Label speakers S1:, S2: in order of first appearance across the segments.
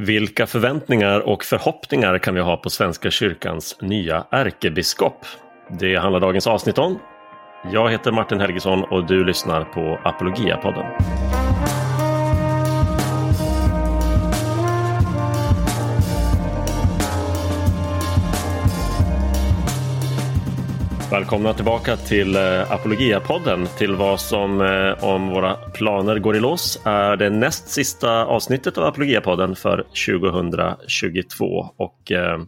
S1: Vilka förväntningar och förhoppningar kan vi ha på Svenska kyrkans nya ärkebiskop? Det handlar dagens avsnitt om. Jag heter Martin Helgesson och du lyssnar på Apologia-podden. Välkomna tillbaka till eh, Apologia-podden, till vad som, eh, om våra planer går i lås, är det näst sista avsnittet av Apologia-podden för 2022. Och eh,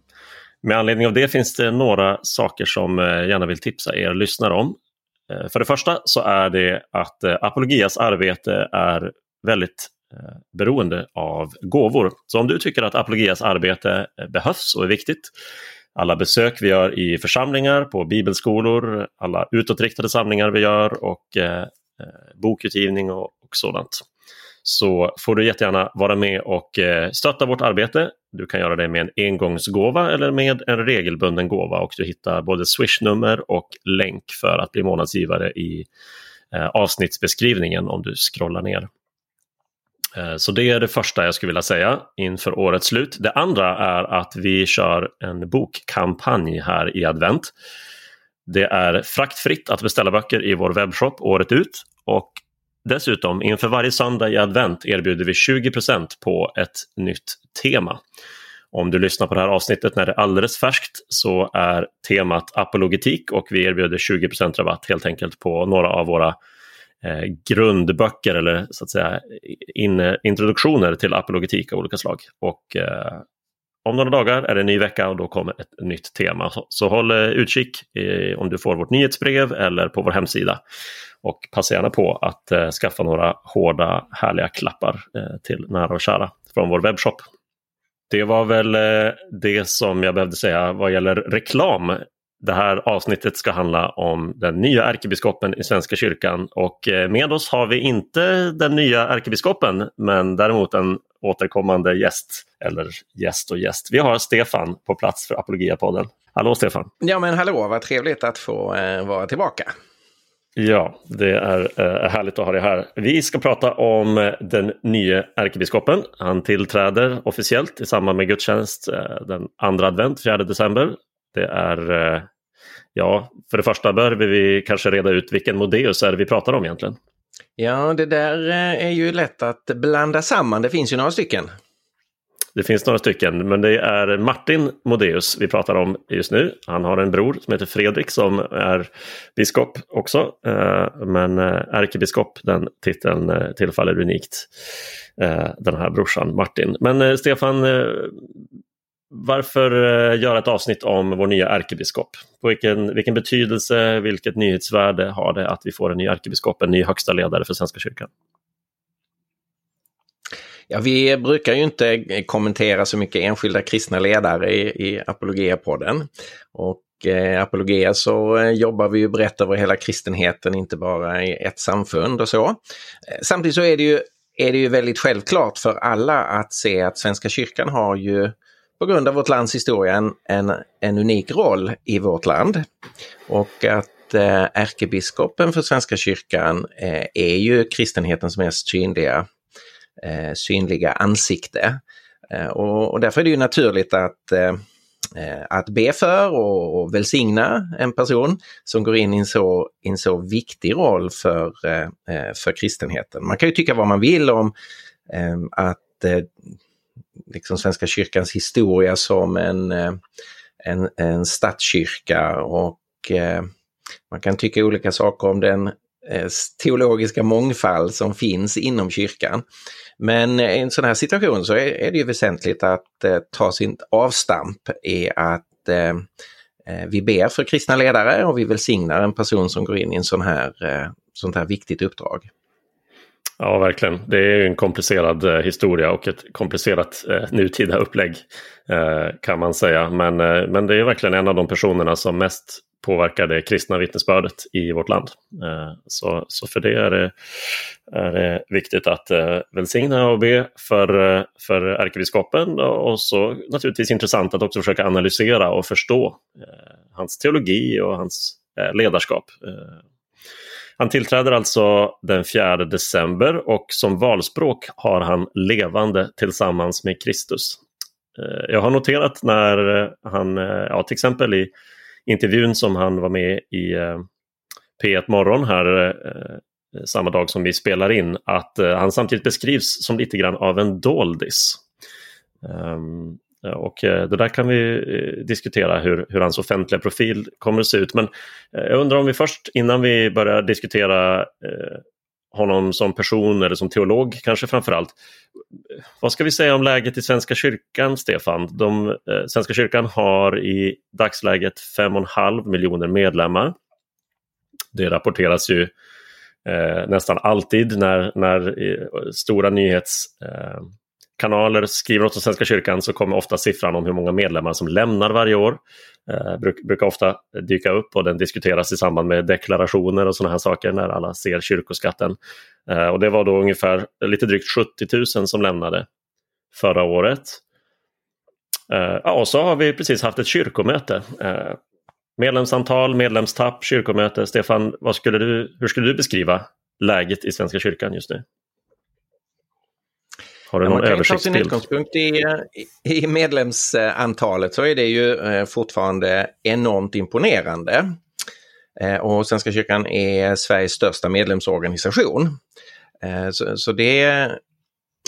S1: med anledning av det finns det några saker som jag gärna vill tipsa er lyssnare om. För det första så är det att Apologias arbete är väldigt beroende av gåvor. Så om du tycker att Apologias arbete behövs och är viktigt alla besök vi gör i församlingar, på bibelskolor, alla utåtriktade samlingar vi gör och eh, eh, bokutgivning och, och sådant. Så får du jättegärna vara med och eh, stötta vårt arbete. Du kan göra det med en engångsgåva eller med en regelbunden gåva och du hittar både swishnummer och länk för att bli månadsgivare i eh, avsnittsbeskrivningen om du scrollar ner. Eh, så det är det första jag skulle vilja säga inför årets slut. Det andra är att vi kör en bokkampanj här i advent. Det är fraktfritt att beställa böcker i vår webbshop året ut och dessutom inför varje söndag i advent erbjuder vi 20% på ett nytt tema. Om du lyssnar på det här avsnittet när det är alldeles färskt så är temat apologetik och vi erbjuder 20% rabatt helt enkelt på några av våra eh, grundböcker eller så att säga in, introduktioner till apologetik av olika slag. Och eh, om några dagar är det en ny vecka och då kommer ett nytt tema. Så, så håll eh, utkik eh, om du får vårt nyhetsbrev eller på vår hemsida. Och passa gärna på att eh, skaffa några hårda härliga klappar eh, till nära och kära från vår webbshop. Det var väl eh, det som jag behövde säga vad gäller reklam det här avsnittet ska handla om den nya ärkebiskopen i Svenska kyrkan och eh, med oss har vi inte den nya ärkebiskopen men däremot en återkommande gäst, eller gäst och gäst. Vi har Stefan på plats för Apologia-podden. Hallå Stefan!
S2: Ja men hallå, vad trevligt att få eh, vara tillbaka.
S1: Ja, det är eh, härligt att ha dig här. Vi ska prata om eh, den nya ärkebiskopen. Han tillträder officiellt i samband med gudstjänst eh, den andra advent, 4 december. Det är, eh, ja, för det första bör vi kanske reda ut vilken Modeus är vi pratar om egentligen.
S2: Ja, det där eh, är ju lätt att blanda samman. Det finns ju några stycken.
S1: Det finns några stycken, men det är Martin Modeus vi pratar om just nu. Han har en bror som heter Fredrik som är biskop också. Eh, men ärkebiskop, den titeln tillfaller unikt den här brorsan Martin. Men Stefan, varför eh, göra ett avsnitt om vår nya ärkebiskop? Vilken, vilken betydelse, vilket nyhetsvärde har det att vi får en ny ärkebiskop, en ny högsta ledare för Svenska kyrkan?
S2: Ja, vi brukar ju inte kommentera så mycket enskilda kristna ledare i, i Apologia-podden. Och eh, Apologia så eh, jobbar vi ju brett över hela kristenheten, inte bara i ett samfund och så. Eh, samtidigt så är det ju, är det ju väldigt självklart för alla att se att Svenska kyrkan har ju på grund av vårt lands historia en, en, en unik roll i vårt land. Och att eh, ärkebiskopen för Svenska kyrkan eh, är ju kristenhetens mest synliga, eh, synliga ansikte. Eh, och, och, därför är det ju naturligt att eh, eh att be för och, och välsigna en person som går in i en så, en så viktig roll för, eh, eh, för kristenheten. Man kan ju tycka vad man vill om att liksom Svenska kyrkans historia som en, eh, en, en statskyrka och eh, man kan tycka olika saker om den eh, teologiska mångfald som finns inom kyrkan. Men i en sån här situation så är, det ju väsentligt att ta sin avstamp i att vi ber för kristna ledare och vi välsignar en person som går in i en sån här, sånt här viktigt uppdrag.
S1: Ja, verkligen. Det är en komplicerad eh, historia och ett komplicerat eh, nutida upplägg eh, kan man säga. Men, eh, men det är verkligen en av de personerna som mest påverkar det kristna vittnesbördet i vårt land. Eh, så, så för det är det, är det viktigt att eh, välsigna och be för, eh, för ärkebiskopen och så naturligtvis intressant att också försöka analysera och förstå eh, hans teologi och hans eh, ledarskap han tillträder alltså den 4 december och som valspråk har han levande tillsammans med Kristus. Eh, jag har noterat när eh, han, eh, ja, till exempel i intervjun som han var med i P1 Morgon här samma dag som vi spelar in, att han samtidigt beskrivs som lite grann av en doldis. Ehm, Eh, och eh, det där kan vi eh, diskutera hur, hur hans offentliga profil kommer att se ut. Men jag undrar om vi först innan vi börjar diskutera honom som person eller som teolog kanske framförallt. Vad ska vi säga om läget i Svenska kyrkan, Stefan? De, eh, Svenska kyrkan har i dagsläget 5,5 miljoner medlemmar. Det rapporteras ju eh, nästan alltid när, när eh, stora nyhets kanaler skriver något om Svenska kyrkan så kommer ofta siffran om hur många medlemmar som lämnar varje år eh, bruk, brukar ofta dyka upp och den diskuteras i samband med deklarationer och sådana här saker när alla ser kyrkoskatten. Eh, och det var då ungefär lite drygt 70 000 som lämnade förra året. Eh, ja, och så har vi precis haft ett kyrkomöte. Eh, medlemsantal, medlemstapp, kyrkomöte. Stefan, vad skulle du, hur skulle du beskriva läget i Svenska kyrkan just nu?
S2: Har du någon ja, man kan ta sin utgångspunkt i, i medlemsantalet så är det ju eh, fortfarande enormt imponerande. Eh, och Svenska kyrkan är Sveriges största medlemsorganisation. Eh, så, så det,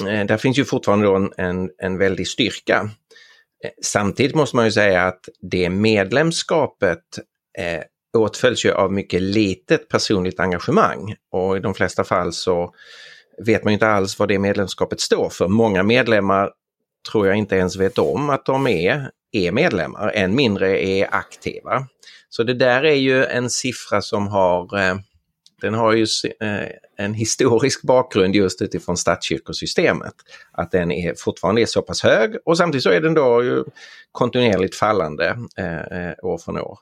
S2: där finns ju fortfarande en, en, en väldig styrka. Samtidigt måste man ju säga att det medlemskapet eh, åtföljs ju av mycket litet personligt engagemang och i de flesta fall så vet man inte alls vad det medlemskapet står för. Många medlemmar tror jag inte ens vet om att de är, är medlemmar, än mindre är aktiva. Så det där är ju en siffra som har eh, den har ju eh, en historisk bakgrund just utifrån statskyrkosystemet. Att den är, fortfarande är så pass hög och samtidigt så är den då ju kontinuerligt fallande eh, eh år från år.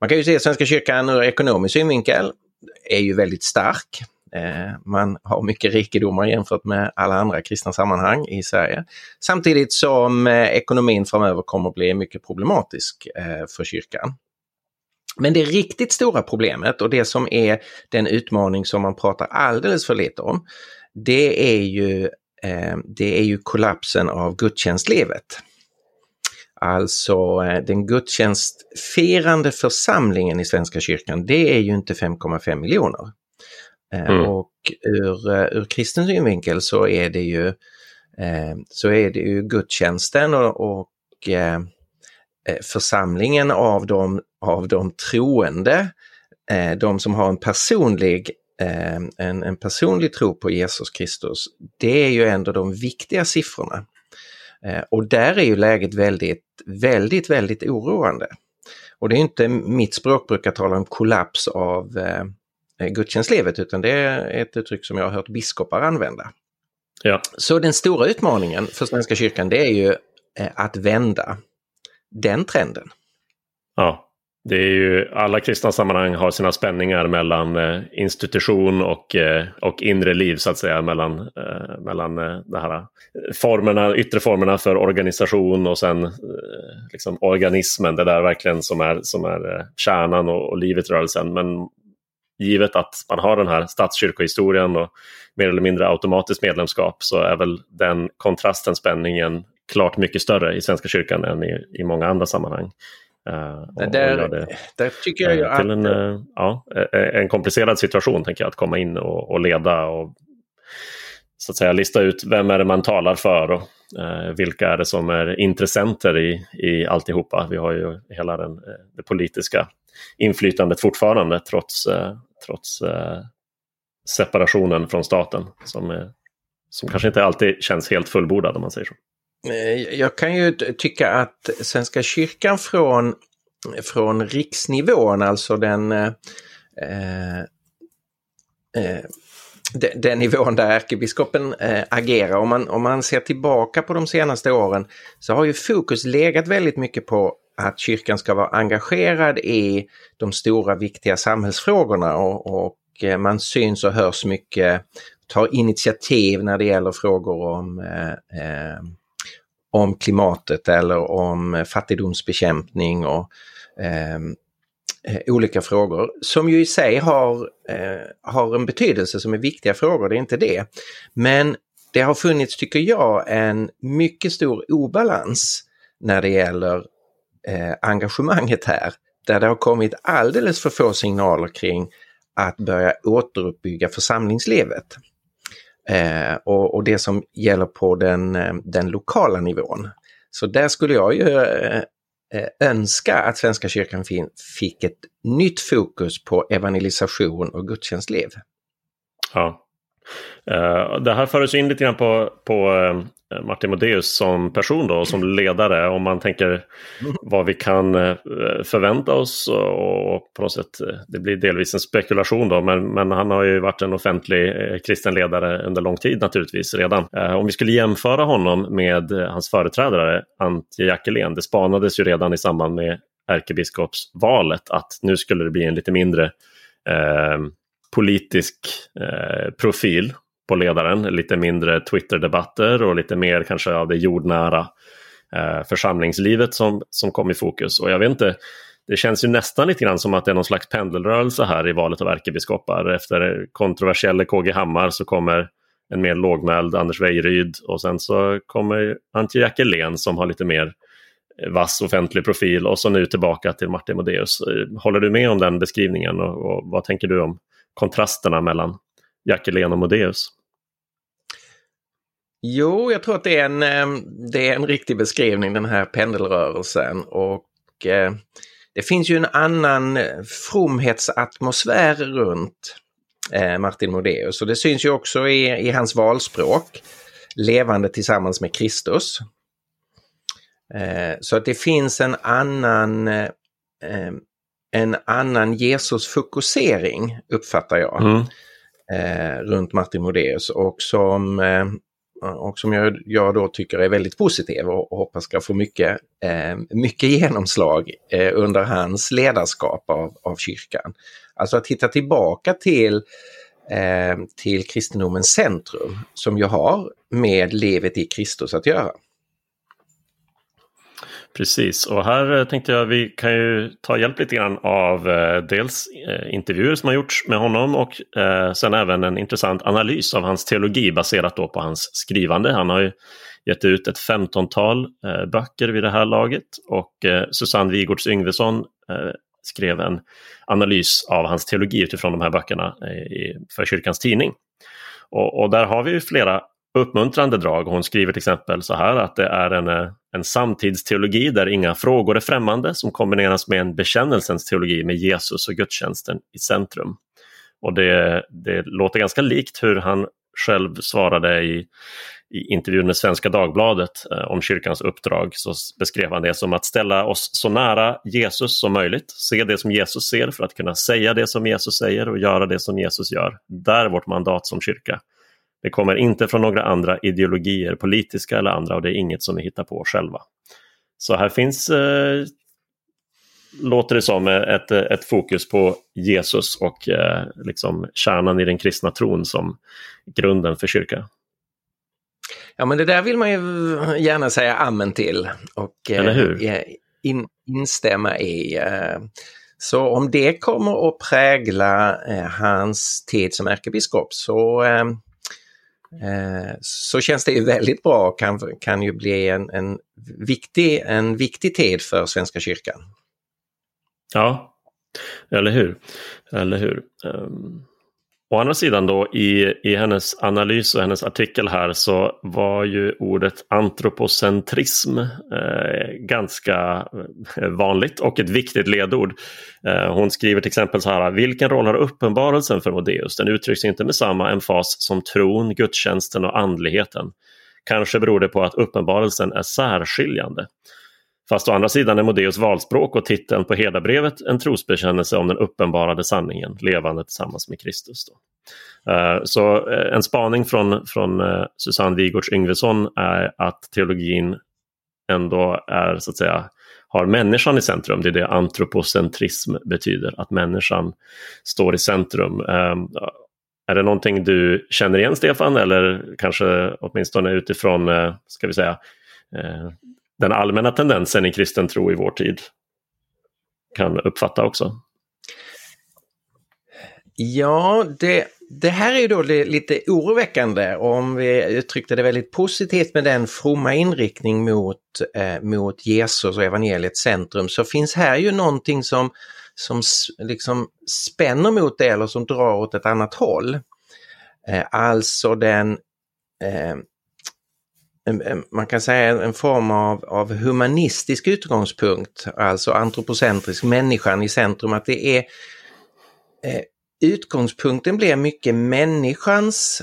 S2: Man kan ju se Svenska kyrkan ur ekonomisk synvinkel är ju väldigt stark. Eh, man har mycket rikedomar jämfört med alla andra kristna sammanhang i Sverige. Samtidigt som eh, ekonomin framöver kommer att bli mycket problematisk eh, för kyrkan. Men det riktigt stora problemet och det som är den utmaning som man pratar alldeles för lite om, det är ju, eh, det är ju kollapsen av gudstjänstlivet. Alltså eh, den gudstjänstfirande församlingen i Svenska kyrkan, det är ju inte 5,5 miljoner. Eh, mm. Och ur, eh, ur kristen synvinkel så är det ju, eh, så är det ju gudstjänsten och, och församlingen av de, av de troende, de som har en personlig, en, en personlig tro på Jesus Kristus, det är ju ändå de viktiga siffrorna. Och där är ju läget väldigt, väldigt, väldigt oroande. Och det är inte mitt språkbruk att tala om kollaps av, gudstjänstlivet utan det är ett uttryck som jag har hört biskopar använda. Ja. Så den stora utmaningen för Svenska kyrkan det är ju eh, att vända den trenden.
S1: Ja, det är ju alla kristna sammanhang har sina spänningar mellan eh, institution och, och inre liv så att säga. Mellan, mellan de här formerna, yttre formerna för organisation och sen liksom organismen. Det där verkligen som är, som är kärnan och, och livet i rörelsen. Men givet att man har den här statskyrkohistorien och mer eller mindre automatiskt medlemskap så är väl den kontrasten, spänningen klart mycket större i Svenska kyrkan än i, i många andra sammanhang.
S2: Uh, där, det, där tycker jag ju
S1: till att... En, uh, ja, en komplicerad situation tänker jag att komma in och, och, leda och så att säga lista ut vem är det man talar för och uh, vilka är det som är intressenter i, i alltihopa. Vi har ju hela den, det politiska inflytandet fortfarande trots, eh, trots eh, separationen från staten som, som kanske inte alltid känns helt fullbordad om man säger så.
S2: Eh, jag kan ju tycka att Svenska kyrkan från, från riksnivån, alltså den eh, eh, den, den nivån där ärkebiskopen eh, agerar. Om man, om man ser tillbaka på de senaste åren så har ju fokus legat väldigt mycket på att kyrkan ska vara engagerad i de stora viktiga samhällsfrågorna och, och eh, man syns och hörs mycket, tar initiativ när det gäller frågor om, eh, eh om klimatet eller om fattigdomsbekämpning och, eh, eh, olika frågor som ju i sig har, eh, har en betydelse som är viktiga frågor, det är inte det. Men det har funnits, tycker jag, en mycket stor obalans när det gäller eh, engagemanget här. Där det har kommit alldeles för få signaler kring att börja återuppbygga församlingslivet. Eh, och, och, det som gäller på den, eh, den lokala nivån. Så där skulle jag ju eh, eh önska att Svenska kyrkan fick ett nytt fokus på evangelisation och gudstjänstliv.
S1: Ja. Eh, det här för oss in lite grann på, på Eh, Martin Modéus som person då, som ledare. Om man tänker vad vi kan eh, förvänta oss och, på något sätt, eh, det blir delvis en spekulation då, men, men han har ju varit en offentlig kristen ledare under lång tid naturligtvis redan. om vi skulle jämföra honom med hans företrädare Antje Jackelén, det spanades ju redan i samband med ärkebiskopsvalet att nu skulle det bli en lite mindre politisk eh, profil på ledaren. Lite mindre Twitter-debatter och lite mer kanske av det jordnära eh, församlingslivet som, som kom i fokus. Och jag vet inte, det känns ju nästan lite grann som att det är någon slags pendelrörelse här i valet av ärkebiskopar. Efter kontroversiella KG Hammar så kommer en mer lågmäld Anders Wejryd och sen så kommer Antje Jackelén som har lite mer vass offentlig profil och så nu tillbaka till Martin Modéus. Håller du med om den beskrivningen och, och vad tänker du om kontrasterna mellan Jackelén och Modéus?
S2: Jo, jag tror att det är en, eh, det är en riktig beskrivning den här pendelrörelsen och eh, det finns ju en annan fromhetsatmosfär runt eh, Martin Modéus och det syns ju också i, i hans valspråk. Levande tillsammans med Kristus. Så att det finns en annan en annan Jesus-fokusering uppfattar jag mm eh, runt Martin Modéus och som, eh, och som jag, jag då tycker är väldigt positiv och, och hoppas ska få mycket, eh, mycket genomslag eh, under hans ledarskap av, av kyrkan. Alltså att hitta tillbaka till eh, till kristendomens centrum som ju har med livet i Kristus att göra.
S1: Precis, och här eh, tänkte jag vi kan ju ta hjälp lite grann av eh, dels eh, intervjuer som har gjorts med honom och eh, sen även en intressant analys av hans teologi baserat då på hans skrivande. Han har ju gett ut ett femtontal eh, böcker vid det här laget och eh, Susanne Wigårds Yngvesson eh, skrev en analys av hans teologi utifrån de här böckerna eh, för kyrkans tidning. Och, och där har vi flera uppmuntrande drag. Hon skriver till exempel så här att det är en, eh, en samtidsteologi där inga frågor är främmande som kombineras med en bekännelsens teologi med Jesus och gudstjänsten i centrum. Och det, det låter ganska likt hur han själv svarade i, i intervjun med Svenska Dagbladet eh, om kyrkans uppdrag så beskrev han det som att ställa oss så nära Jesus som möjligt, se det som Jesus ser för att kunna säga det som Jesus säger och göra det som Jesus gör. Där är vårt mandat som kyrka. Det kommer inte från några andra ideologier, politiska eller andra, och det är inget som vi hittar på själva. Så här finns, eh, låter det som, ett, ett fokus på Jesus och eh, liksom kärnan i den kristna tron som grunden för kyrkan.
S2: Ja men det där vill man ju gärna säga amen till och
S1: eh,
S2: in, instämma i. Eh, så om det kommer att prägla eh, hans tid som ärkebiskop så eh, så känns det ju väldigt bra och kan, kan ju bli en, en, viktig, en viktig tid för Svenska kyrkan.
S1: Ja, eller hur. Eller hur. Um, Å andra sidan då i, i hennes analys och hennes artikel här så var ju ordet antropocentrism eh, ganska eh, vanligt och ett viktigt ledord. Eh, hon skriver till exempel så här, vilken roll har uppenbarelsen för Modéus? Den uttrycks inte med samma emfas som tron, gudstjänsten och andligheten. Kanske beror det på att uppenbarelsen är särskiljande. Fast å andra sidan är Modéus valspråk och titeln på herdabrevet en trosbekännelse om den uppenbarade sanningen, levande tillsammans med Kristus. Då. Eh, så eh, en spaning från, från eh, Susanne Wigårds Yngvesson är att teologin ändå är, så att säga, har människan i centrum. Det är det antropocentrism betyder, att människan står i centrum. Ehm, är det någonting du känner igen Stefan eller kanske åtminstone utifrån, ska vi säga, den allmänna tendensen i kristen tro i vår tid kan uppfatta också.
S2: Ja, det, det här är ju då lite oroväckande om vi uttryckte det väldigt positivt med den fromma inriktning mot, eh, mot Jesus och evangeliets centrum så finns här ju någonting som, som liksom spänner mot det eller som drar åt ett annat håll. Eh, alltså den eh, man kan säga en form av, av humanistisk utgångspunkt, alltså antropocentrisk, människan i centrum, att det är eh, utgångspunkten blir mycket människans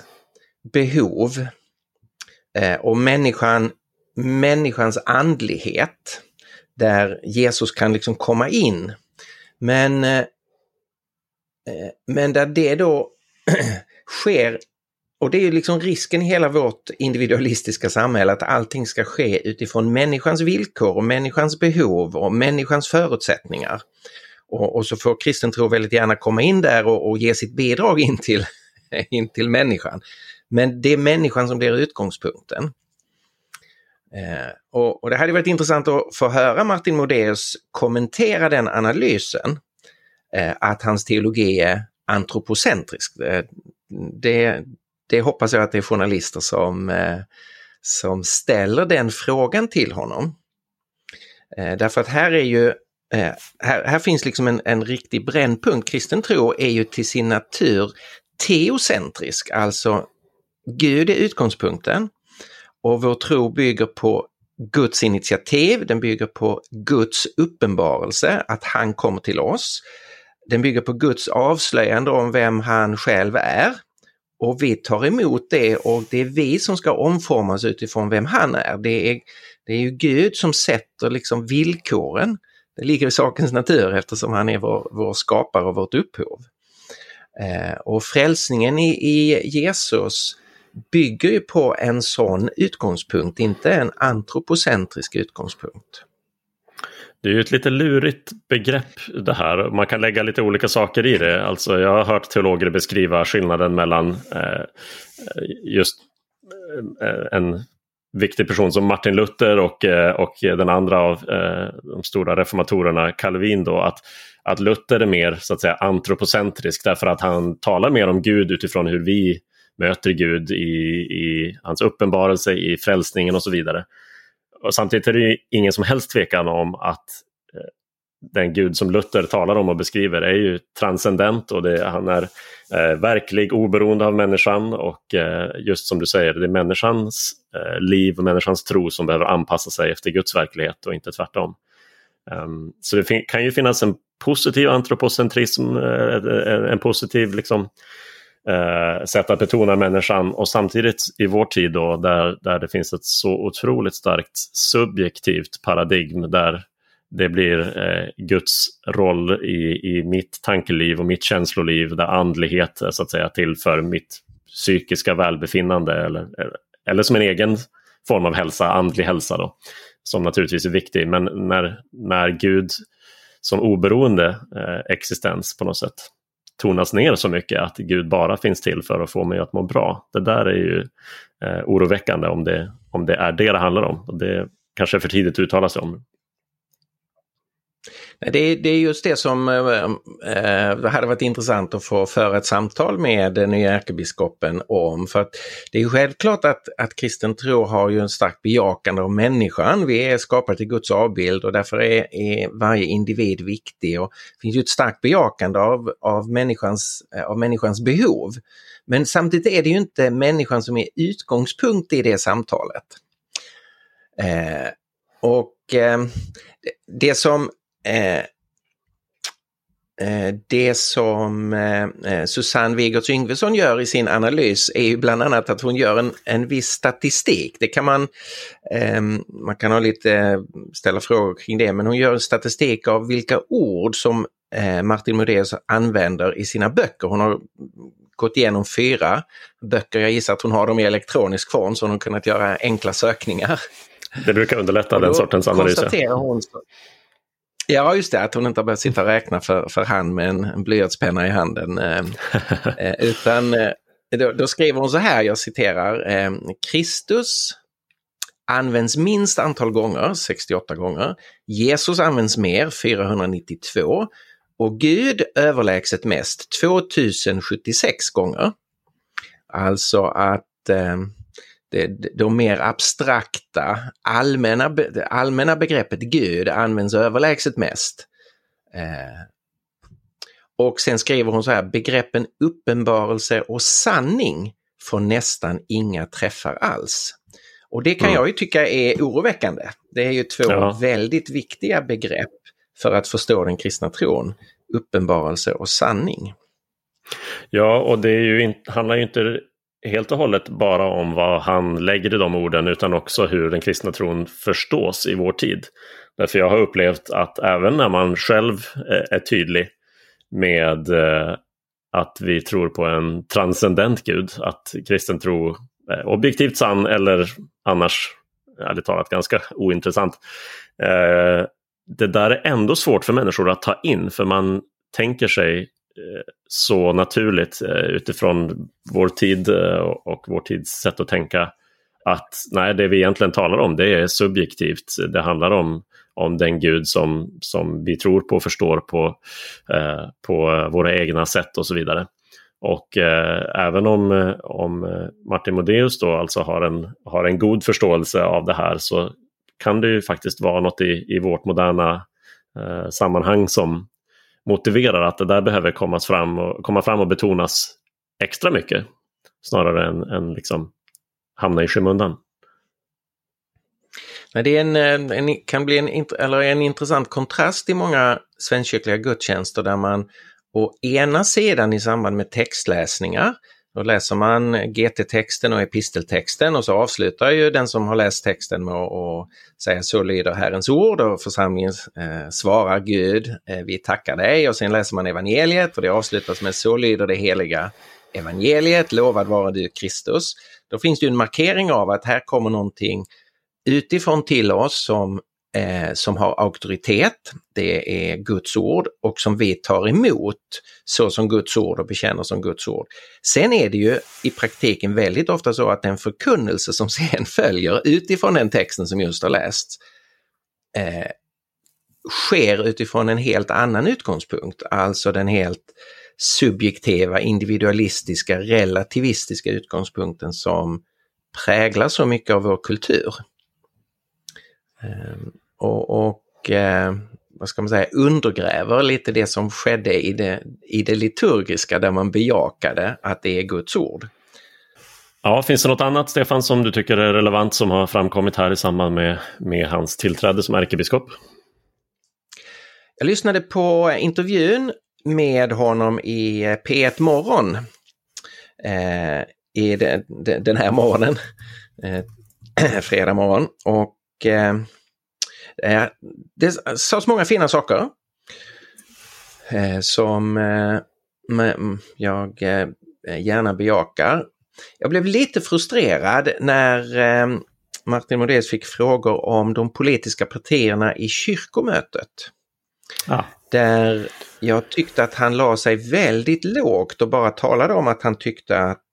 S2: behov eh, och människan, människans andlighet där Jesus kan liksom komma in. Men, eh, eh men där det då sker och det är ju liksom risken i hela vårt individualistiska samhälle att allting ska ske utifrån människans villkor och människans behov och människans förutsättningar. Och, och så får kristen tro väldigt gärna komma in där och, och ge sitt bidrag in till, in till människan. Men det är människan som blir utgångspunkten. Eh, och, och, det hade varit intressant att få höra Martin Modéus kommentera den analysen. Eh, att hans teologi är antropocentrisk. Eh, det, det, hoppas jag att det är journalister som, eh, som ställer den frågan till honom. Eh, därför att här är ju eh, här, här finns liksom en, en riktig brännpunkt. Kristen tro är ju till sin natur teocentrisk, alltså Gud är utgångspunkten och vår tro bygger på Guds initiativ, den bygger på Guds uppenbarelse, att han kommer till oss. Den bygger på Guds avslöjande om vem han själv är, och vi tar emot det och det är vi som ska omformas utifrån vem han är. Det är, det är ju Gud som sätter liksom villkoren. Det ligger i sakens natur eftersom han är vår, vår skapare och vårt upphov. Eh, och frälsningen i, i Jesus bygger ju på en sån utgångspunkt, inte en antropocentrisk utgångspunkt.
S1: Det är ju ett lite lurigt begrepp det här. Man kan lägga lite olika saker i det. Alltså jag har hört teologer beskriva skillnaden mellan eh, just eh, en viktig person som Martin Luther och, eh, och den andra av eh, de stora reformatorerna, Calvin. Då, att, att Luther är mer så att säga antropocentrisk därför att han talar mer om Gud utifrån hur vi möter Gud i, i hans uppenbarelse, i frälsningen och så vidare. Och samtidigt är det ingen som helst tvekan om att eh, den Gud som Luther talar om och beskriver är ju transcendent och det, han är eh, verklig, oberoende av människan och eh, just som du säger, det är människans eh, liv och människans tro som behöver anpassa sig efter Guds verklighet och inte tvärtom. Um, så det kan ju finnas en positiv antropocentrism, eh, en positiv liksom, eh, sätt att betona människan och samtidigt i vår tid då där, där det finns ett så otroligt starkt subjektivt paradigm där det blir eh, Guds roll i, i mitt tankeliv och mitt känsloliv där andlighet eh, så att säga till för mitt psykiska välbefinnande eller, eller som en egen form av hälsa, andlig hälsa då, som naturligtvis är viktig. Men när, när Gud som oberoende eh, existens på något sätt tonas ner så mycket att Gud bara finns till för att få mig att må bra. Det där är ju eh, oroväckande om det, om det är det det handlar om. Och det kanske är för tidigt att uttala sig om.
S2: Det, det är just det som eh, eh, det hade varit intressant att få föra ett samtal med den nya ärkebiskopen om. För att det är självklart att, att kristen tro har ju en starkt bejakande av människan. Vi är skapade till Guds avbild och därför är, är varje individ viktig. Och det finns ju ett starkt bejakande av, av, människans, eh, av människans behov. Men samtidigt är det ju inte människan som är utgångspunkt i det samtalet. Eh, och eh, det som det som eh, Susanne Wigertz Yngvesson gör i sin analys är ju bland annat att hon gör en, en viss statistik. Det kan man, ehm, man kan ha lite, ställa frågor kring det, men hon gör en statistik av vilka ord som Martin Modéus använder i sina böcker. Hon har gått igenom fyra böcker. Jag gissar att hon har dem i elektronisk form så hon har kunnat göra enkla sökningar.
S1: Det brukar underlätta den sortens analyser. Hon,
S2: Ja, just det, att hon inte har behövt sitta och räkna för, för hand med en, en blyertspenna i handen. Eh, eh, utan eh, då, då, skriver hon så här, jag citerar, eh, Kristus används minst antal gånger, 68 gånger. Jesus används mer, 492. och Gud överlägset mest 2076 gånger. Alltså att eh, det, de mer abstrakta allmänna, allmänna begreppet Gud används överlägset mest. Eh, och sen skriver hon så här, begreppen uppenbarelse och sanning får nästan inga träffar alls. Och det kan mm. jag ju tycka är oroväckande. Det är ju två ja. väldigt viktiga begrepp för att förstå den kristna tron. Uppenbarelse och sanning.
S1: Ja, och det är ju in, handlar ju inte helt och hållet bara om vad han lägger i de orden utan också hur den kristna tron förstås i vår tid. Därför jag har upplevt att även när man själv eh, är tydlig med eh, att vi tror på en transcendent gud, att kristen tro är objektivt sann eller annars, ärligt talat, ganska ointressant. Eh, det där är ändå svårt för människor att ta in för man tänker sig Eh, så naturligt eh, utifrån vår tid eh, och vår tids sätt att tänka att nej, det vi egentligen talar om det är subjektivt. Det handlar om, om den gud som, som vi tror på och förstår på, eh, på våra egna sätt och så vidare. Och eh, även om, om Martin Modéus då alltså har en, har en god förståelse av det här så kan det ju faktiskt vara något i, i vårt moderna eh, sammanhang som, motiverar att det där behöver komma fram och, komma fram och betonas extra mycket. Snarare än, än liksom hamna i skymundan.
S2: det är en, en, kan bli en, eller en intressant kontrast i många svenskkyrkliga gudstjänster där man å ena sidan i samband med textläsningar då läser man GT-texten och episteltexten och så avslutar ju den som har läst texten med att säga så lyder Herrens ord och församlingen eh, svarar Gud, eh, vi tackar dig. Och sen läser man evangeliet och det avslutas med så lyder det heliga evangeliet, lovad vare du Kristus. Då finns det en markering av att här kommer någonting utifrån till oss som eh, som har auktoritet, det är Guds ord och som vi tar emot så som Guds ord och bekänner som Guds ord. Sen är det ju i praktiken väldigt ofta så att den förkunnelse som sen följer utifrån den texten som just har lästs eh, sker utifrån en helt annan utgångspunkt, alltså den helt subjektiva, individualistiska, relativistiska utgångspunkten som präglar så mycket av vår kultur. Ehm, och, och eh, vad ska man säga, undergräver lite det som skedde i det, i det liturgiska där man bejakade att det är Guds ord.
S1: Ja, finns det något annat Stefan som du tycker är relevant som har framkommit här i samband med, med hans tillträde som ärkebiskop?
S2: Jag lyssnade på intervjun med honom i P1 Morgon eh, i de, de, den här morgonen, eh, fredag morgon. Och Eh, det sades många fina saker eh, som eh, jag gärna bejakar. Jag blev lite frustrerad när Martin Modés fick frågor om de politiska partierna i kyrkomötet. Ah. Där jag tyckte att han la sig väldigt lågt och bara talade om att han tyckte att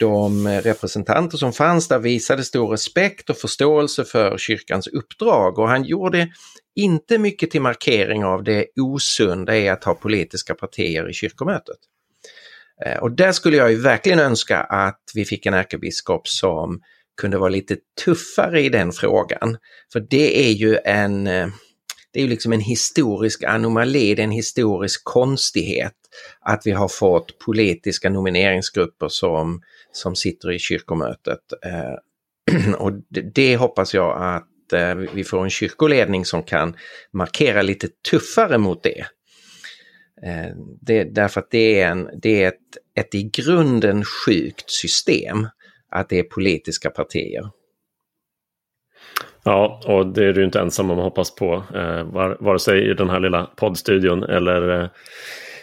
S2: de representanter som fanns där visade stor respekt och förståelse för kyrkans uppdrag och han gjorde inte mycket till markering av det osunda i att ha politiska partier i kyrkomötet. Eh, och där skulle jag ju verkligen önska att vi fick en ärkebiskop som kunde vara lite tuffare i den frågan. För det är ju en, eh, det är ju liksom en historisk anomali, det är en historisk konstighet att vi har fått politiska nomineringsgrupper som som sitter i kyrkomötet. Eh, och det hoppas jag att eh, vi får en kyrkoledning som kan markera lite tuffare mot det. Eh, det därför att det är, en, det är ett, ett i grunden sjukt system att det är politiska partier.
S1: Ja, och det är du inte ensam om att hoppas på, eh, vare sig i den här lilla poddstudion eller eh,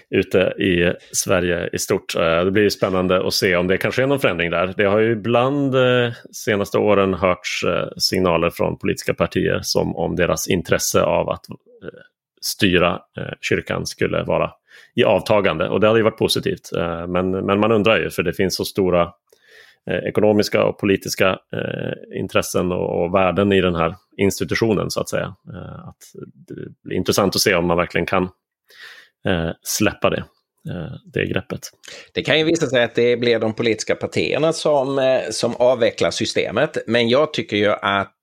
S1: ute i Sverige i stort. Eh, det blir spännande att se om det kan ske någon förändring där. Det har ju ibland de eh, senaste åren hörts eh, signaler från politiska partier som om deras intresse av att eh, styra eh, kyrkan skulle vara i avtagande och det hade ju varit positivt. Eh, men, men man undrar ju för det finns så stora ekonomiska och politiska intressen och, och värden i den här institutionen så att säga. Att det blir intressant att se om man verkligen kan släppa det. Det greppet.
S2: Det kan ju visa sig att det blir de politiska partierna som, som avvecklar systemet. Men jag tycker ju att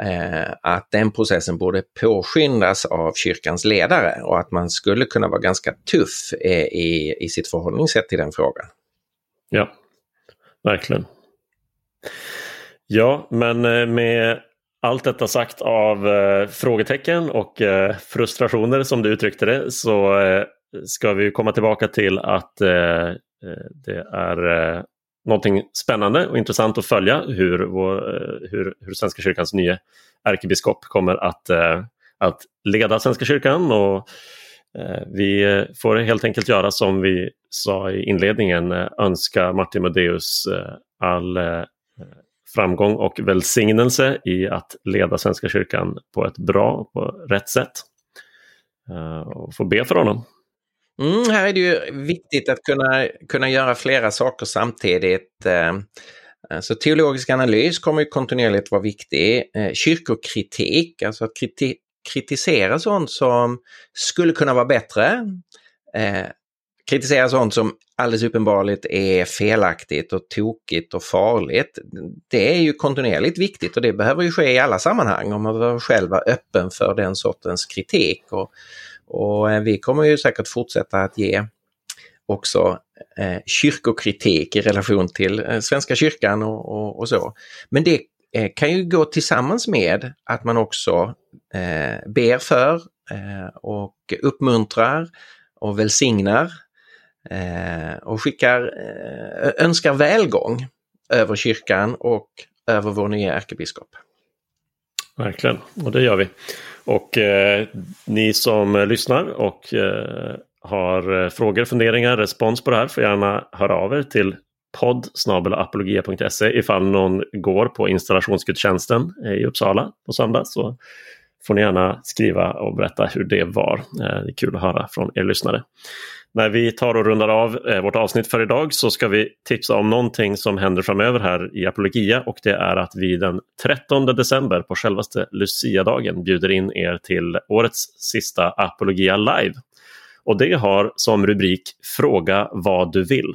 S2: eh, att den processen borde påskyndas av kyrkans ledare och att man skulle kunna vara ganska tuff eh, i, i sitt förhållningssätt till den frågan.
S1: Ja, verkligen. Ja, men eh, med allt detta sagt av eh, frågetecken och eh, frustrationer som du uttryckte det så eh, ska vi komma tillbaka till att eh, eh, det är någonting spännande och intressant att följa hur, vår, hur, hur Svenska kyrkans nya ärkebiskop kommer att, att leda Svenska kyrkan. Och, Eh, vi eh, får helt enkelt göra som vi sa i inledningen, eh, önska Martin Modéus all framgång och välsignelse i att leda Svenska kyrkan på ett bra och rätt sätt. Och få be för honom.
S2: Mm, här är det ju viktigt att kunna, kunna göra flera saker samtidigt. Så teologisk analys kommer ju kontinuerligt vara viktig. Kyrkokritik, alltså att kriti kritisera sånt som skulle kunna vara bättre. Eh, kritisera sånt som alldeles uppenbarligt är felaktigt och tokigt och farligt. Det är ju kontinuerligt viktigt och det behöver ju ske i alla sammanhang om man själv vara öppen för den sortens kritik. Och och eh, vi kommer ju säkert fortsätta att ge också eh, kyrkokritik i relation till eh, Svenska kyrkan och, och, och så. Men det eh, kan ju gå tillsammans med att man också eh, ber för eh, och uppmuntrar och välsignar eh, och skickar, eh, önskar välgång över kyrkan och över vår nya ärkebiskop.
S1: Verkligen, och det gör vi. Och eh, ni som lyssnar och eh, har eh, frågor, funderingar, respons på det här får gärna höra av er till podd apologia.se ifall någon går på installationsgudstjänsten i Uppsala på söndag så får ni gärna skriva och berätta hur det var. Eh, det är kul att höra från er lyssnare. När vi tar och rundar av eh, vårt avsnitt för idag så ska vi tipsa om någonting som händer framöver här i Apologia och det är att vi den 13 december på självaste Lucia-dagen bjuder in er till årets sista Apologia Live. Och det har som rubrik Fråga vad du vill.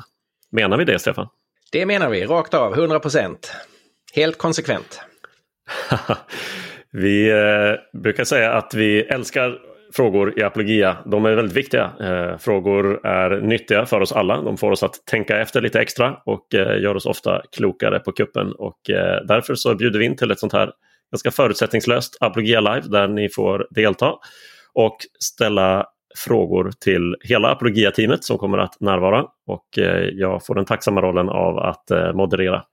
S1: Menar vi det, Stefan?
S2: Det menar vi, rakt av, 100% Helt konsekvent.
S1: vi eh, brukar säga att vi älskar frågor i apologia. De är väldigt viktiga. Eh, frågor är nyttiga för oss alla. De får oss att tänka efter lite extra och eh, gör oss ofta klokare på kuppen. Och eh, därför så bjuder vi in till ett sånt här ganska förutsättningslöst Apologia Live där ni får delta och ställa frågor till hela Apologia-teamet som kommer att närvara. Och eh, jag får den tacksamma rollen av att eh, moderera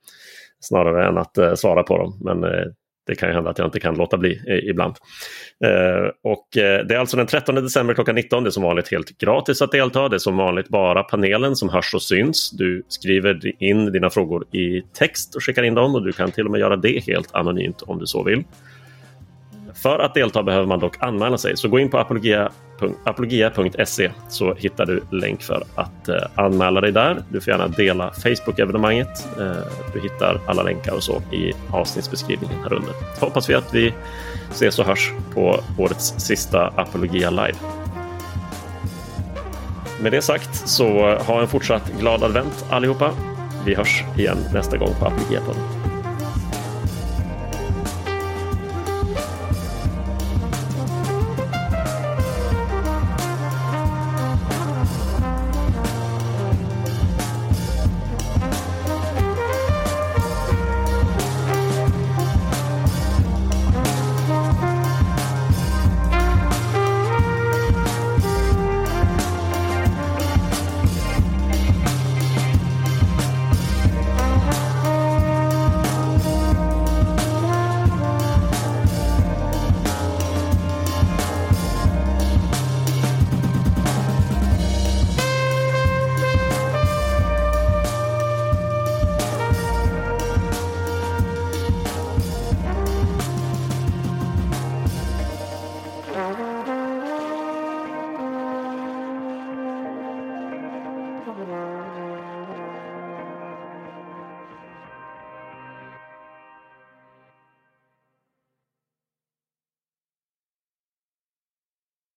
S1: snarare än att eh, svara på dem. Men det kan ju hända att jag inte kan låta bli ibland. Och det är alltså den 13 december klockan 19. Det är som vanligt helt gratis att delta. Det är som vanligt bara panelen som hörs och syns. Du skriver in dina frågor i text och skickar in dem och du kan till och med göra det helt anonymt om du så vill. För att delta behöver man dock anmäla sig, så gå in på apologia.se så hittar du länk för att eh, anmäla dig där. Du får gärna dela Facebook-evenemanget. Eh, du hittar alla länkar och så i avsnittsbeskrivningen här under. Så hoppas vi att vi ses och hörs på årets sista Apologia Live. Med det sagt så ha en fortsatt glad advent allihopa. Vi hörs igen nästa gång på Apologia-podden.